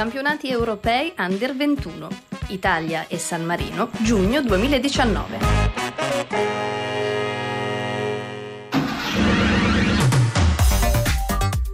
Campionati europei Under 21. Italia e San Marino, giugno 2019.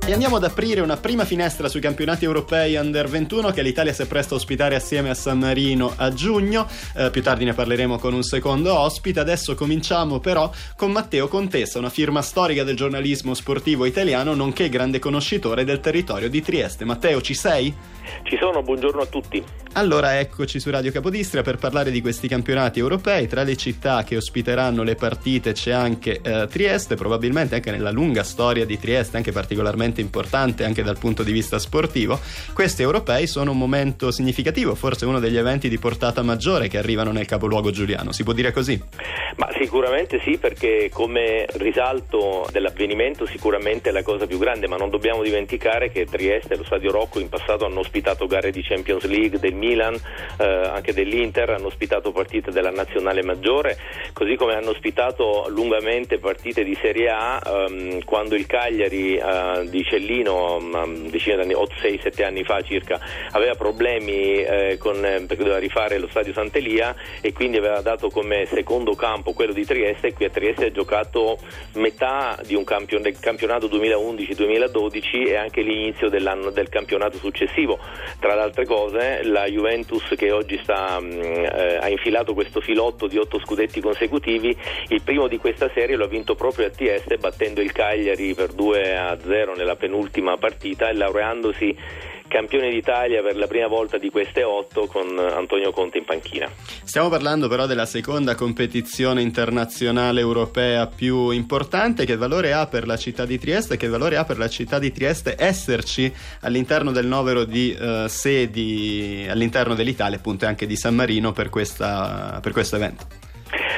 E andiamo ad aprire una prima finestra sui campionati europei under 21 che l'Italia si è presta a ospitare assieme a San Marino a giugno. Eh, più tardi ne parleremo con un secondo ospite. Adesso cominciamo però con Matteo Contessa, una firma storica del giornalismo sportivo italiano, nonché grande conoscitore del territorio di Trieste. Matteo, ci sei? Ci sono, buongiorno a tutti. Allora eccoci su Radio Capodistria per parlare di questi campionati europei. Tra le città che ospiteranno le partite c'è anche eh, Trieste, probabilmente anche nella lunga storia di Trieste, anche particolarmente importante anche dal punto di vista sportivo. Questi europei sono un momento significativo, forse uno degli eventi di portata maggiore che arrivano nel capoluogo giuliano. Si può dire così? Ma sicuramente sì, perché come risalto dell'avvenimento sicuramente è la cosa più grande, ma non dobbiamo dimenticare che Trieste e lo Stadio Rocco in passato hanno ospitato gare di Champions League del Milan, eh, anche dell'Inter, hanno ospitato partite della nazionale maggiore, così come hanno ospitato lungamente partite di Serie A ehm, quando il Cagliari eh, di Cellino, una decina d'anni, 6-7 anni fa circa, aveva problemi eh, con, perché doveva rifare lo stadio Sant'Elia e quindi aveva dato come secondo campo quello di Trieste e qui a Trieste ha giocato metà di un campion- del campionato 2011-2012 e anche l'inizio del campionato successivo. Tra le altre cose la Juventus che oggi sta, mh, eh, ha infilato questo filotto di otto scudetti consecutivi, il primo di questa serie lo ha vinto proprio a Trieste battendo il Cagliari per 2-0 nella penultima partita e laureandosi campione d'Italia per la prima volta di queste otto con Antonio Conte in panchina. Stiamo parlando però della seconda competizione internazionale europea più importante. Che valore ha per la città di Trieste? Che valore ha per la città di Trieste esserci all'interno del novero di uh, sedi all'interno dell'Italia, appunto, anche di San Marino per, questa, per questo evento?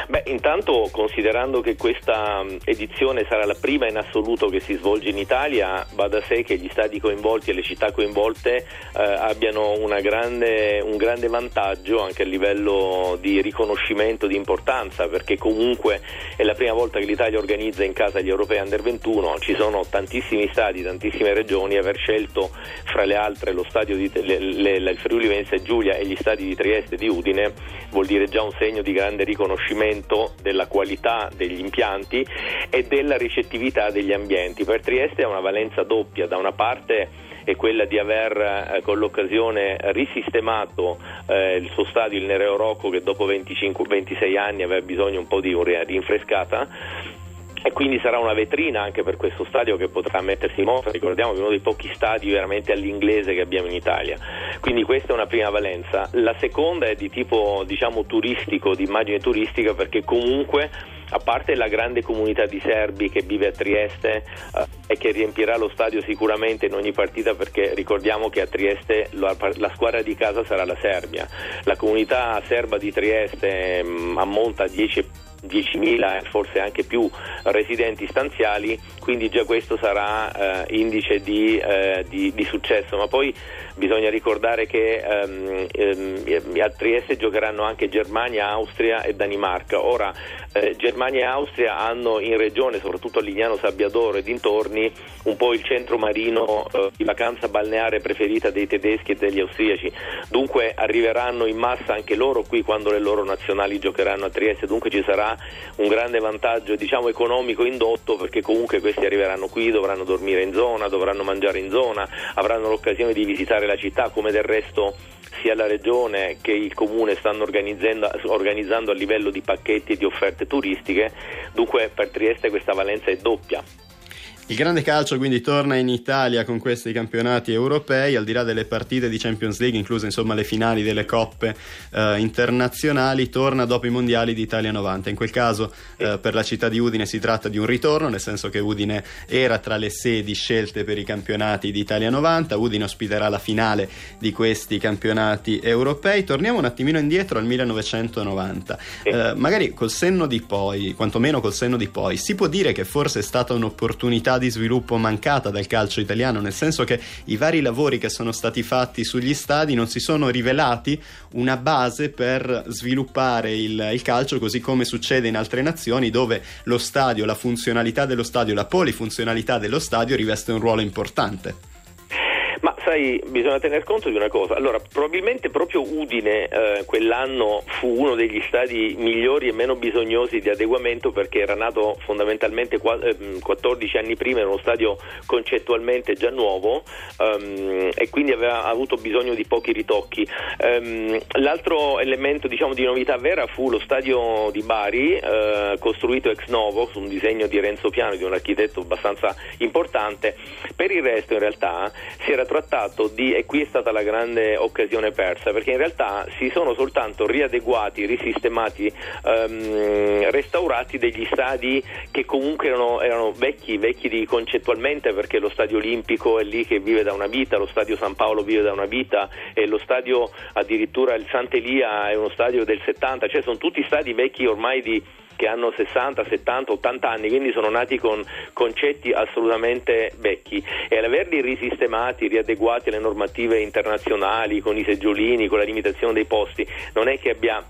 Beh, intanto considerando che questa edizione sarà la prima in assoluto che si svolge in Italia, va da sé che gli stati coinvolti e le città coinvolte eh, abbiano grande, un grande vantaggio anche a livello di riconoscimento di importanza, perché comunque è la prima volta che l'Italia organizza in casa gli europei under 21, ci sono tantissimi stati, tantissime regioni, aver scelto fra le altre lo stadio di le, le, il Friuli Venezia Giulia e gli stadi di Trieste e di Udine vuol dire già un segno di grande riconoscimento miglioramento della qualità degli impianti e della ricettività degli ambienti. Per Trieste ha una valenza doppia, da una parte è quella di aver eh, con l'occasione risistemato eh, il suo stadio, il Nereo Rocco, che dopo 25-26 anni aveva bisogno un po' di rinfrescata e quindi sarà una vetrina anche per questo stadio che potrà mettersi in mostra, ricordiamo che è uno dei pochi stadi veramente all'inglese che abbiamo in Italia, quindi questa è una prima valenza. La seconda è di tipo diciamo turistico, di immagine turistica perché comunque a parte la grande comunità di serbi che vive a Trieste eh, e che riempirà lo stadio sicuramente in ogni partita perché ricordiamo che a Trieste la, la squadra di casa sarà la Serbia. La comunità serba di Trieste mh, mm, ammonta a 10 10.000 e forse anche più residenti stanziali, quindi già questo sarà eh, indice di, eh, di, di, successo. Ma poi bisogna ricordare che ehm, ehm, a Trieste giocheranno anche Germania, Austria e Danimarca. Ora eh, Germania e Austria hanno in regione, soprattutto a Lignano Sabbiadoro e dintorni, un po' il centro marino eh, di vacanza balneare preferita dei tedeschi e degli austriaci. Dunque arriveranno in massa anche loro qui quando le loro nazionali giocheranno a Trieste, dunque ci sarà un grande vantaggio diciamo, economico indotto perché comunque questi arriveranno qui, dovranno dormire in zona, dovranno mangiare in zona, avranno l'occasione di visitare la città come del resto sia la regione che il comune stanno organizzando, organizzando a livello di pacchetti e di offerte turistiche, dunque per Trieste questa valenza è doppia. Il grande calcio quindi torna in Italia con questi campionati europei, al di là delle partite di Champions League, incluse insomma le finali delle coppe eh, internazionali, torna dopo i mondiali di Italia 90. In quel caso eh, per la città di Udine si tratta di un ritorno, nel senso che Udine era tra le sedi scelte per i campionati di Italia 90, Udine ospiterà la finale di questi campionati europei. Torniamo un attimino indietro al 1990. Eh, magari col senno di poi, quantomeno col senno di poi, si può dire che forse è stata un'opportunità di sviluppo mancata dal calcio italiano, nel senso che i vari lavori che sono stati fatti sugli stadi non si sono rivelati una base per sviluppare il, il calcio così come succede in altre nazioni dove lo stadio, la funzionalità dello stadio, la polifunzionalità dello stadio riveste un ruolo importante. Sai, bisogna tener conto di una cosa. Allora, probabilmente proprio Udine eh, quell'anno fu uno degli stadi migliori e meno bisognosi di adeguamento perché era nato fondamentalmente 14 eh, anni prima, era uno stadio concettualmente già nuovo um, e quindi aveva avuto bisogno di pochi ritocchi. Um, l'altro elemento diciamo, di novità vera fu lo stadio di Bari, eh, costruito ex novo su un disegno di Renzo Piano, di un architetto abbastanza importante. Per il resto in realtà si era trattato di, e qui è stata la grande occasione persa, perché in realtà si sono soltanto riadeguati, risistemati, ehm, restaurati degli stadi che comunque erano, erano vecchi, vecchi di, concettualmente perché lo stadio olimpico è lì che vive da una vita, lo stadio San Paolo vive da una vita e lo stadio addirittura il Sant'Elia è uno stadio del 70, cioè sono tutti stadi vecchi ormai di che hanno 60, 70, 80 anni, quindi sono nati con concetti assolutamente vecchi. E all'averli risistemati, riadeguati alle normative internazionali, con i seggiolini, con la limitazione dei posti, non è che abbia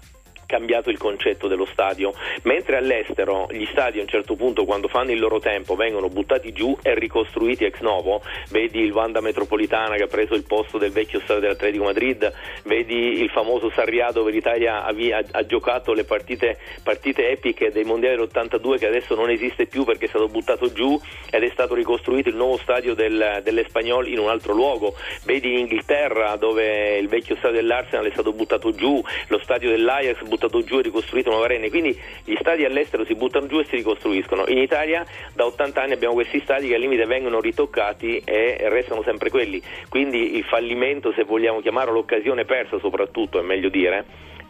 cambiato il concetto dello stadio, mentre all'estero gli stadi a un certo punto quando fanno il loro tempo vengono buttati giù e ricostruiti ex novo, vedi il Wanda Metropolitana che ha preso il posto del vecchio stadio dell'Atletico Madrid, vedi il famoso Sarrià dove l'Italia ha, ha, ha giocato le partite, partite, epiche dei mondiali dell'82 che adesso non esiste più perché è stato buttato giù ed è stato ricostruito il nuovo stadio del, dell'Espagnol in un altro luogo, vedi in Inghilterra dove il vecchio stadio dell'Arsenal è stato buttato giù, lo stadio dell'Ajax buttato giù e ricostruito nuove arene, quindi gli stadi all'estero si buttano giù e si ricostruiscono. In Italia da 80 anni abbiamo questi stadi che al limite vengono ritoccati e restano sempre quelli, quindi il fallimento, se vogliamo chiamarlo l'occasione persa soprattutto, è meglio dire,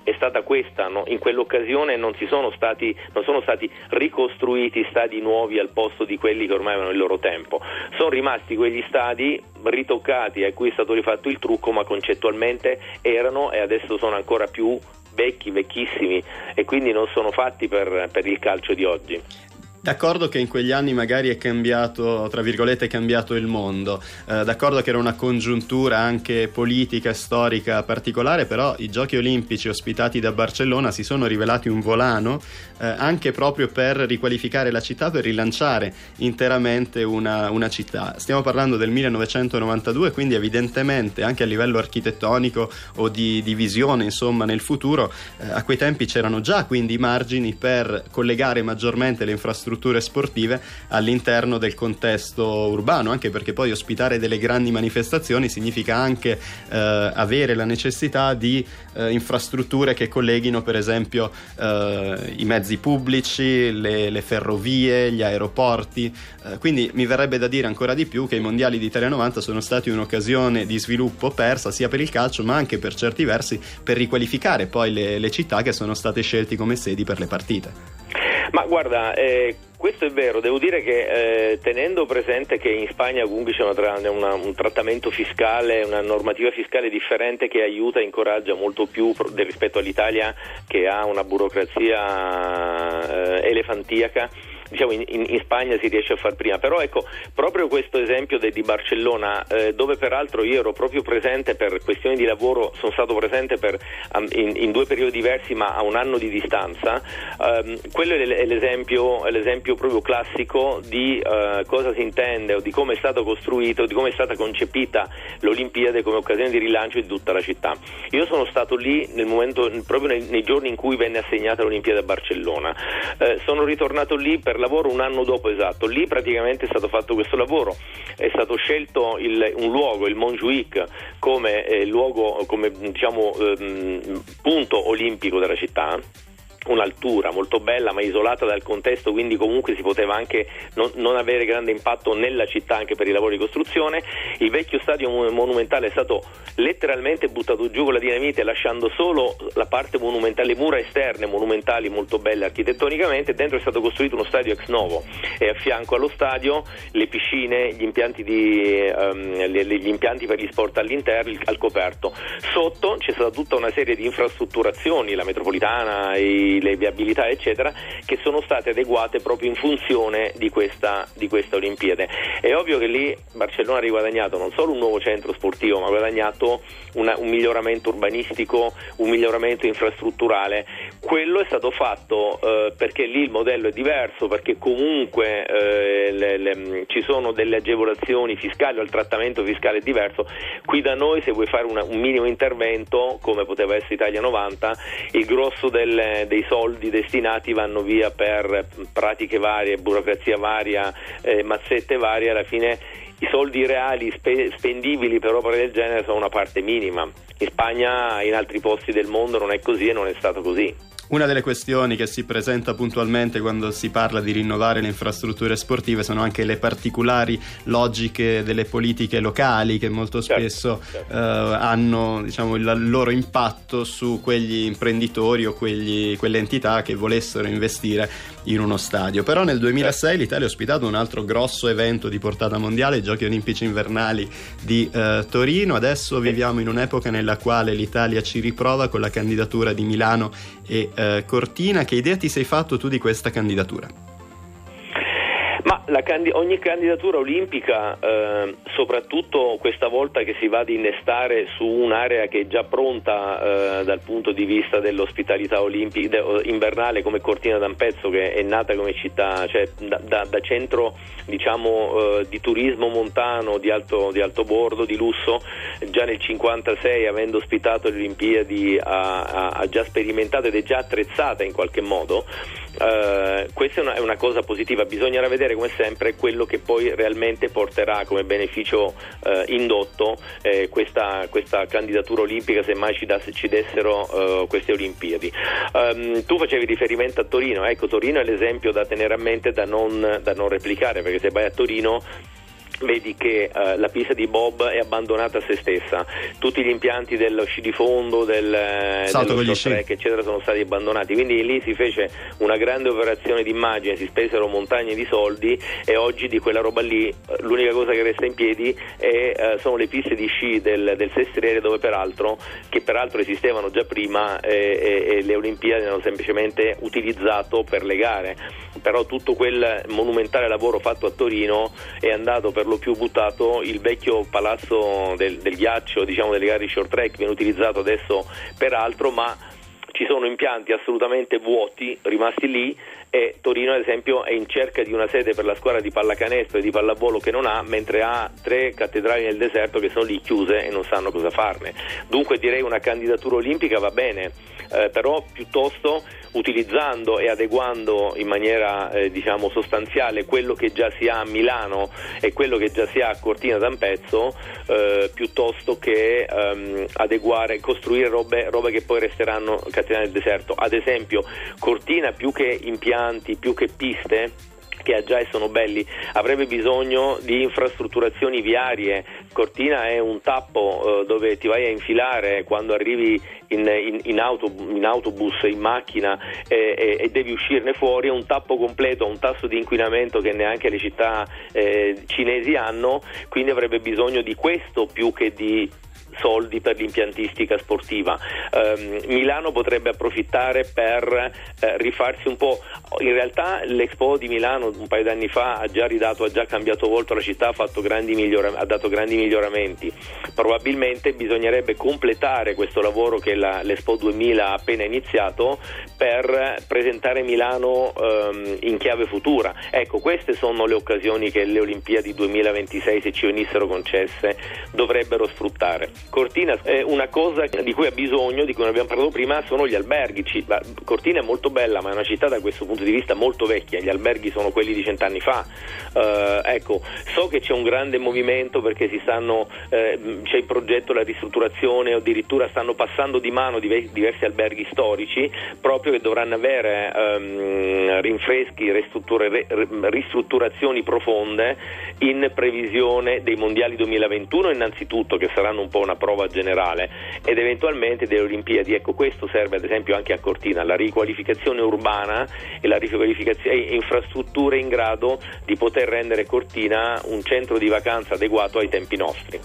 è stata questa, no? in quell'occasione non, sono stati, non sono stati ricostruiti stadi nuovi al posto di quelli che ormai avevano il loro tempo, sono rimasti quegli stadi ritoccati a cui è stato rifatto il trucco ma concettualmente erano e adesso sono ancora più vecchi, vecchissimi e quindi non sono fatti per, per il calcio di oggi. D'accordo che in quegli anni magari è cambiato, tra virgolette, è cambiato il mondo, eh, d'accordo che era una congiuntura anche politica e storica particolare, però i giochi olimpici ospitati da Barcellona si sono rivelati un volano eh, anche proprio per riqualificare la città, per rilanciare interamente una, una, città. Stiamo parlando del 1992, quindi evidentemente anche a livello architettonico o di, di visione, insomma, nel futuro, eh, a quei tempi c'erano già quindi margini per collegare maggiormente le infrastrutture strutture sportive all'interno del contesto urbano, anche perché poi ospitare delle grandi manifestazioni significa anche eh, avere la necessità di eh, infrastrutture che colleghino per esempio eh, i mezzi pubblici, le, le ferrovie, gli aeroporti, eh, quindi mi verrebbe da dire ancora di più che i mondiali di Italia 90 sono stati un'occasione di sviluppo persa sia per il calcio ma anche per certi versi per riqualificare poi le, le città che sono state scelte come sedi per le partite. Ma guarda, eh, questo è vero, devo dire che eh, tenendo presente che in Spagna comunque c'è una, una, un trattamento fiscale, una normativa fiscale differente che aiuta e incoraggia molto più rispetto all'Italia che ha una burocrazia eh, elefantiaca diciamo, in, in, Spagna si riesce a far prima. Però ecco, proprio questo esempio de, di Barcellona, eh, dove peraltro io ero proprio presente per questioni di lavoro, sono stato presente per, in, in, due periodi diversi ma a un anno di distanza, um, quello è l'esempio, è l'esempio, proprio classico di uh, cosa si intende o di come è stato costruito, di come è stata concepita l'Olimpiade come occasione di rilancio di tutta la città. Io sono stato lì nel momento, proprio nei, nei giorni in cui venne assegnata l'Olimpiade a Barcellona. Eh, sono ritornato lì per lavoro un anno dopo esatto, lì praticamente è stato fatto questo lavoro, è stato scelto il, un luogo, il Montjuic, come eh, luogo, come diciamo, ehm, punto olimpico della città un'altura molto bella ma isolata dal contesto, quindi comunque si poteva anche non, non, avere grande impatto nella città anche per i lavori di costruzione. Il vecchio stadio monumentale è stato letteralmente buttato giù con la dinamite lasciando solo la parte monumentale, le mura esterne monumentali molto belle architettonicamente, dentro è stato costruito uno stadio ex novo e a fianco allo stadio le piscine, gli impianti, di, um, gli impianti per gli sport all'interno, al coperto. Sotto c'è stata tutta una serie di infrastrutturazioni, la metropolitana, i le viabilità eccetera, che sono state adeguate proprio in funzione di questa, di questa Olimpiade. È ovvio che lì Barcellona ha riguadagnato non solo un nuovo centro sportivo, ma ha guadagnato una, un miglioramento urbanistico, un miglioramento infrastrutturale. Quello è stato fatto eh, perché lì il modello è diverso, perché comunque eh, le, le, ci sono delle agevolazioni fiscali o il trattamento fiscale è diverso. Qui da noi se vuoi fare una, un minimo intervento, come poteva essere Italia 90, il grosso del, dei soldi destinati vanno via per pratiche varie, burocrazia varia, eh, mazzette varie, alla fine i soldi reali spe- spendibili per opere del genere sono una parte minima. In Spagna, in altri posti del mondo non è così e non è stato così. Una delle questioni che si presenta puntualmente quando si parla di rinnovare le infrastrutture sportive sono anche le particolari logiche delle politiche locali che molto certo, spesso certo, certo. Eh, hanno diciamo, il loro impatto su quegli imprenditori o quegli, quelle entità che volessero investire in uno stadio. Però nel 2006 certo. l'Italia ha ospitato un altro grosso evento di portata mondiale, i Giochi Olimpici Invernali di eh, Torino. Adesso viviamo in un'epoca nella quale l'Italia ci riprova con la candidatura di Milano e eh, Cortina. Che idea ti sei fatto tu di questa candidatura? Candi- ogni candidatura olimpica, eh, soprattutto questa volta che si va ad innestare su un'area che è già pronta eh, dal punto di vista dell'ospitalità olimpica de- invernale come Cortina d'Ampezzo, che è nata come città, cioè da, da, da centro diciamo, eh, di turismo montano di alto, di alto, bordo, di lusso, già nel 1956 avendo ospitato le Olimpiadi ha, ha, ha già sperimentato ed è già attrezzata in qualche modo. Uh, questa è una, è una, cosa positiva, bisognerà vedere come sempre quello che poi realmente porterà come beneficio uh, indotto eh, questa, questa, candidatura olimpica se mai ci, da, ci dessero uh, queste Olimpiadi. Um, tu facevi riferimento a Torino, ecco Torino è l'esempio da tenere a mente da non, da non replicare perché se vai a Torino vedi che uh, la pista di Bob è abbandonata a se stessa, tutti gli impianti dello sci di fondo, del, eh, dello track, eccetera, sono stati abbandonati. Quindi lì si fece una grande operazione di immagine, si spesero montagne di soldi e oggi di quella roba lì eh, l'unica cosa che resta in piedi è, uh, sono le piste di sci del, del Sestriere dove peraltro, che peraltro esistevano già prima e, e, e le Olimpiadi hanno semplicemente utilizzato per le gare. Però tutto quel monumentale lavoro fatto a Torino è andato per lo più buttato il vecchio palazzo del, del ghiaccio, diciamo delle gare di short track, viene utilizzato adesso per altro, ma ci sono impianti assolutamente vuoti rimasti lì e Torino ad esempio è in cerca di una sede per la squadra di pallacanestro e di pallavolo che non ha, mentre ha tre cattedrali nel deserto che sono lì chiuse e non sanno cosa farne. Dunque direi una candidatura olimpica va bene, eh, però piuttosto utilizzando e adeguando in maniera eh, diciamo sostanziale quello che già si ha a Milano e quello che già si ha a Cortina d'Ampezzo eh, piuttosto che ehm, adeguare, costruire robe, robe, che poi resteranno cattedrali nel deserto. Ad esempio Cortina più che impianti impianti più che piste che ha già e sono belli, avrebbe bisogno di infrastrutturazioni viarie. Cortina è un tappo eh, dove ti vai a infilare quando arrivi in, in, in, auto, in autobus, in macchina eh, e, e, devi uscirne fuori, è un tappo completo, un tasso di inquinamento che neanche le città eh, cinesi hanno, quindi avrebbe bisogno di questo più che di soldi per l'impiantistica sportiva. Eh, Milano potrebbe approfittare per eh, rifarsi un po'. In realtà l'Expo di Milano un paio d'anni fa ha già ridato, ha già cambiato volto la città, ha, migliora- ha dato grandi miglioramenti. Probabilmente bisognerebbe completare questo lavoro che la, l'Expo 2000 ha appena iniziato per presentare Milano ehm, in chiave futura. Ecco, queste sono le occasioni che le Olimpiadi 2026, se ci venissero concesse, dovrebbero sfruttare. Cortina è una cosa di cui ha bisogno, di cui non abbiamo parlato prima, sono gli alberghi. Cortina è molto bella, ma è una città da questo punto di vista molto vecchia. Gli alberghi sono quelli di cent'anni fa. Uh, ecco, so che c'è un grande movimento perché stanno, eh, c'è il progetto, la ristrutturazione, addirittura stanno passando di mano diversi alberghi storici, proprio che dovranno avere um, rinfreschi, ristrutturazioni profonde in previsione dei mondiali 2021 innanzitutto, che saranno un po' una prova generale ed eventualmente delle Olimpiadi. Ecco, questo serve ad esempio anche a Cortina, la riqualificazione urbana e la riqualificazione e infrastrutture in grado di poter rendere Cortina un centro di vacanza adeguato ai tempi nostri.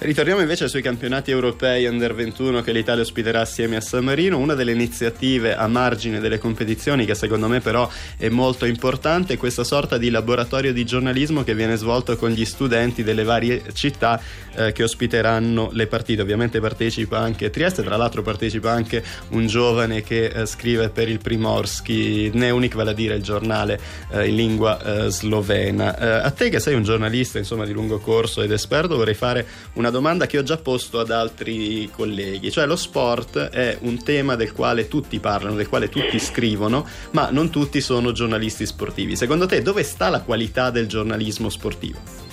Ritorniamo invece sui campionati europei Under 21 che l'Italia ospiterà assieme a San Marino. Una delle iniziative a margine delle competizioni che secondo me però è molto importante è questa sorta di laboratorio di giornalismo che viene svolto con gli studenti delle varie città eh, che ospiteranno le partite. Ovviamente partecipa anche Trieste, tra l'altro partecipa anche un giovane che eh, scrive per il Primorski Neunik, vale a dire il giornale eh, in lingua eh, slovena. Eh, a te che sei un giornalista insomma di lungo corso ed esperto vorrei fare una domanda che ho già posto ad altri colleghi, cioè lo sport è un tema del quale tutti parlano, del quale tutti scrivono, ma non tutti sono giornalisti sportivi. Secondo te dove sta la qualità del giornalismo sportivo?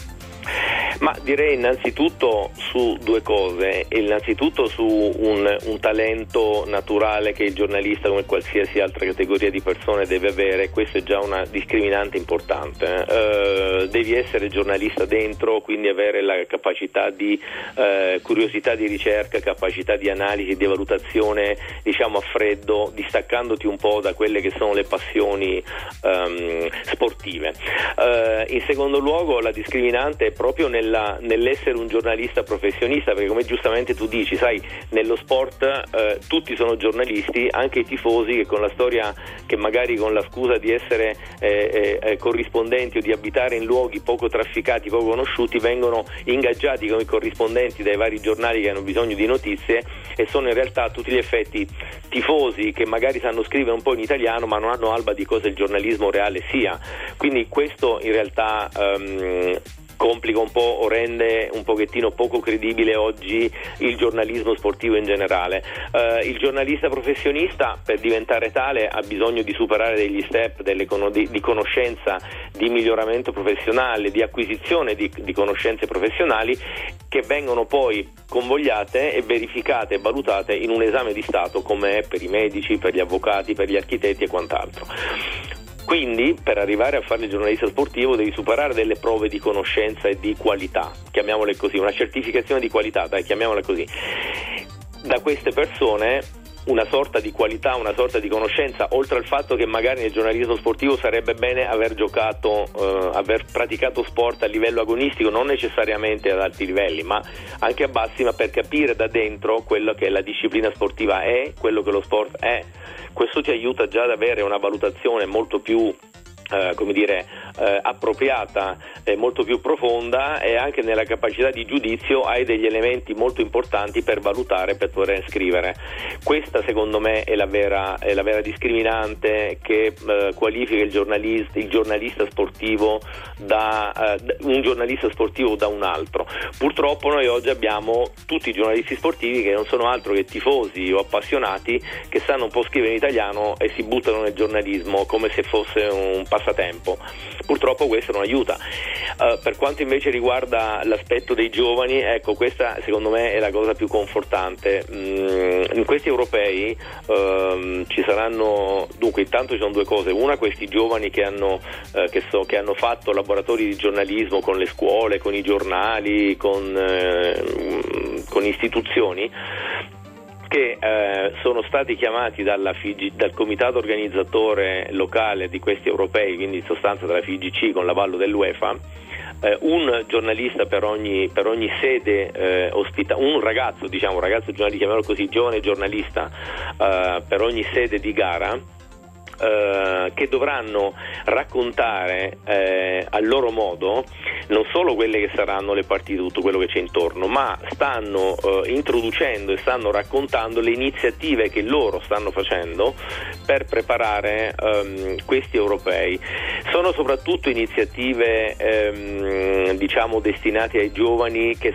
Ma direi innanzitutto su due cose, innanzitutto su un, un, talento naturale che il giornalista come qualsiasi altra categoria di persone deve avere, questo è già una discriminante importante. Uh, devi essere giornalista dentro, quindi avere la capacità di uh, curiosità di ricerca, capacità di analisi, di valutazione, diciamo a freddo, distaccandoti un po' da quelle che sono le passioni um, sportive. Uh, in secondo luogo la discriminante è proprio nel nella, nell'essere un giornalista professionista, perché come giustamente tu dici, sai, nello sport eh, tutti sono giornalisti, anche i tifosi che con la storia, che magari con la scusa di essere eh, eh, corrispondenti o di abitare in luoghi poco trafficati, poco conosciuti, vengono ingaggiati come corrispondenti dai vari giornali che hanno bisogno di notizie e sono in realtà a tutti gli effetti tifosi che magari sanno scrivere un po' in italiano ma non hanno alba di cosa il giornalismo reale sia. Quindi questo in realtà um, complica un po' o rende un pochettino poco credibile oggi il giornalismo sportivo in generale. Uh, il giornalista professionista per diventare tale ha bisogno di superare degli step delle, di, di, conoscenza, di miglioramento professionale, di acquisizione di, di conoscenze professionali che vengono poi convogliate e verificate e valutate in un esame di Stato come è per i medici, per gli avvocati, per gli architetti e quant'altro. Quindi per arrivare a fare il giornalista sportivo devi superare delle prove di conoscenza e di qualità, chiamiamole così, una certificazione di qualità, dai, chiamiamola così. Da queste persone una sorta di qualità, una sorta di conoscenza, oltre al fatto che magari nel giornalismo sportivo sarebbe bene aver giocato, eh, aver praticato sport a livello agonistico, non necessariamente ad alti livelli, ma anche a bassi, ma per capire da dentro quello che la disciplina sportiva è, quello che lo sport è. Questo ti aiuta già ad avere una valutazione molto più eh, come dire, eh, appropriata, eh, molto più profonda e anche nella capacità di giudizio hai degli elementi molto importanti per valutare, per poter scrivere. Questa secondo me è la vera, è la vera discriminante che eh, qualifica il giornalista, il giornalista, sportivo da eh, un giornalista sportivo da un altro. Purtroppo noi oggi abbiamo tutti i giornalisti sportivi che non sono altro che tifosi o appassionati che sanno un po' scrivere in italiano e si buttano nel giornalismo come se fosse un passatempo. Purtroppo questo non aiuta. Uh, per quanto invece riguarda l'aspetto dei giovani, ecco, questa secondo me è la cosa più confortante. Mm, in questi europei uh, ci saranno, dunque intanto ci sono due cose, una questi giovani che hanno, uh, che so, che hanno fatto laboratori di giornalismo con le scuole, con i giornali, con, eh, con istituzioni che eh, sono stati chiamati FIG, dal comitato organizzatore locale di questi europei, quindi in sostanza dalla FIGC con l'avallo dell'UEFA, eh, un giornalista per ogni, per ogni sede eh, ospita, un ragazzo, diciamo, un ragazzo giornalista, chiamiamolo così, giovane giornalista eh, per ogni sede di gara eh, che dovranno raccontare eh, al loro modo non solo quelle che saranno le partite, tutto quello che c'è intorno, ma stanno eh, introducendo e stanno raccontando le iniziative che loro stanno facendo per preparare ehm, questi europei. Sono soprattutto iniziative ehm, diciamo destinate ai giovani che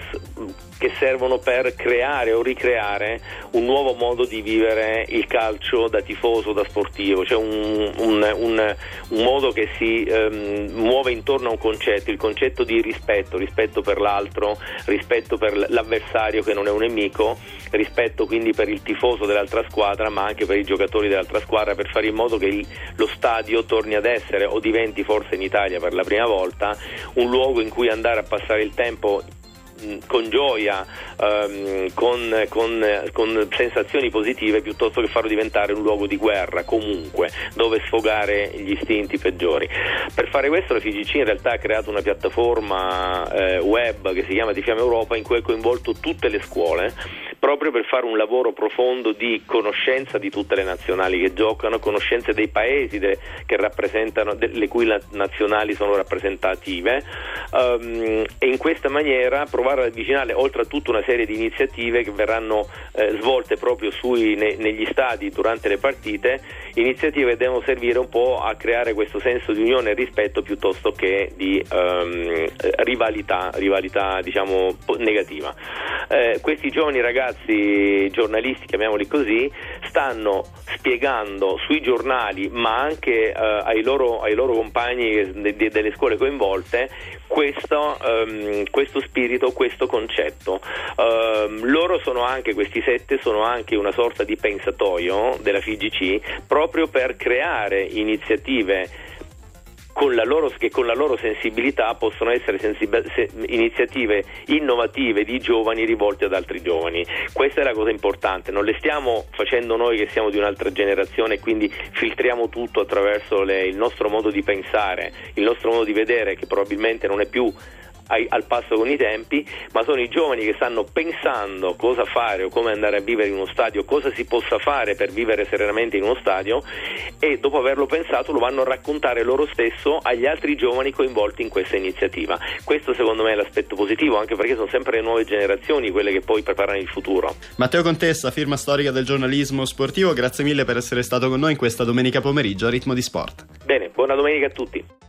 che servono per creare o ricreare un nuovo modo di vivere il calcio da tifoso, da sportivo, cioè un, un, un, un modo che si um, muove intorno a un concetto, il concetto di rispetto, rispetto per l'altro, rispetto per l'avversario che non è un nemico, rispetto quindi per il tifoso dell'altra squadra, ma anche per i giocatori dell'altra squadra, per fare in modo che il, lo stadio torni ad essere o diventi forse in Italia per la prima volta un luogo in cui andare a passare il tempo con gioia, ehm, con, con, con, sensazioni positive, piuttosto che farlo diventare un luogo di guerra comunque, dove sfogare gli istinti peggiori. Per fare questo la FIGC in realtà ha creato una piattaforma eh, web che si chiama Di Fiamma Europa in cui ha coinvolto tutte le scuole proprio per fare un lavoro profondo di conoscenza di tutte le nazionali che giocano, conoscenza dei paesi de, de, le cui nazionali sono rappresentative um, e in questa maniera provare ad avvicinare oltre a tutta una serie di iniziative che verranno eh, svolte proprio sui, ne, negli stadi durante le partite, iniziative che devono servire un po' a creare questo senso di unione e rispetto piuttosto che di um, rivalità, rivalità diciamo, negativa. Eh, questi giovani ragazzi ragazzi giornalisti, chiamiamoli così, stanno spiegando sui giornali, ma anche eh, ai, loro, ai, loro, compagni de, de, delle scuole coinvolte, questo, um, questo, spirito, questo concetto. Um, loro sono anche, questi sette, sono anche una sorta di pensatoio della FIGC proprio per creare iniziative con loro, che con la loro sensibilità possono essere sensib- se, iniziative innovative di giovani rivolte ad altri giovani. Questa è la cosa importante, non le stiamo facendo noi che siamo di un'altra generazione e quindi filtriamo tutto attraverso le, il nostro modo di pensare, il nostro modo di vedere che probabilmente non è più ai, al passo con i tempi, ma sono i giovani che stanno pensando cosa fare o come andare a vivere in uno stadio, cosa si possa fare per vivere serenamente in uno stadio e dopo averlo pensato lo vanno a raccontare loro stesso agli altri giovani coinvolti in questa iniziativa. Questo secondo me è l'aspetto positivo, anche perché sono sempre le nuove generazioni quelle che poi preparano il futuro. Matteo Contessa, firma storica del giornalismo sportivo, grazie mille per essere stato con noi in questa domenica pomeriggio a ritmo di sport. Bene, buona domenica a tutti.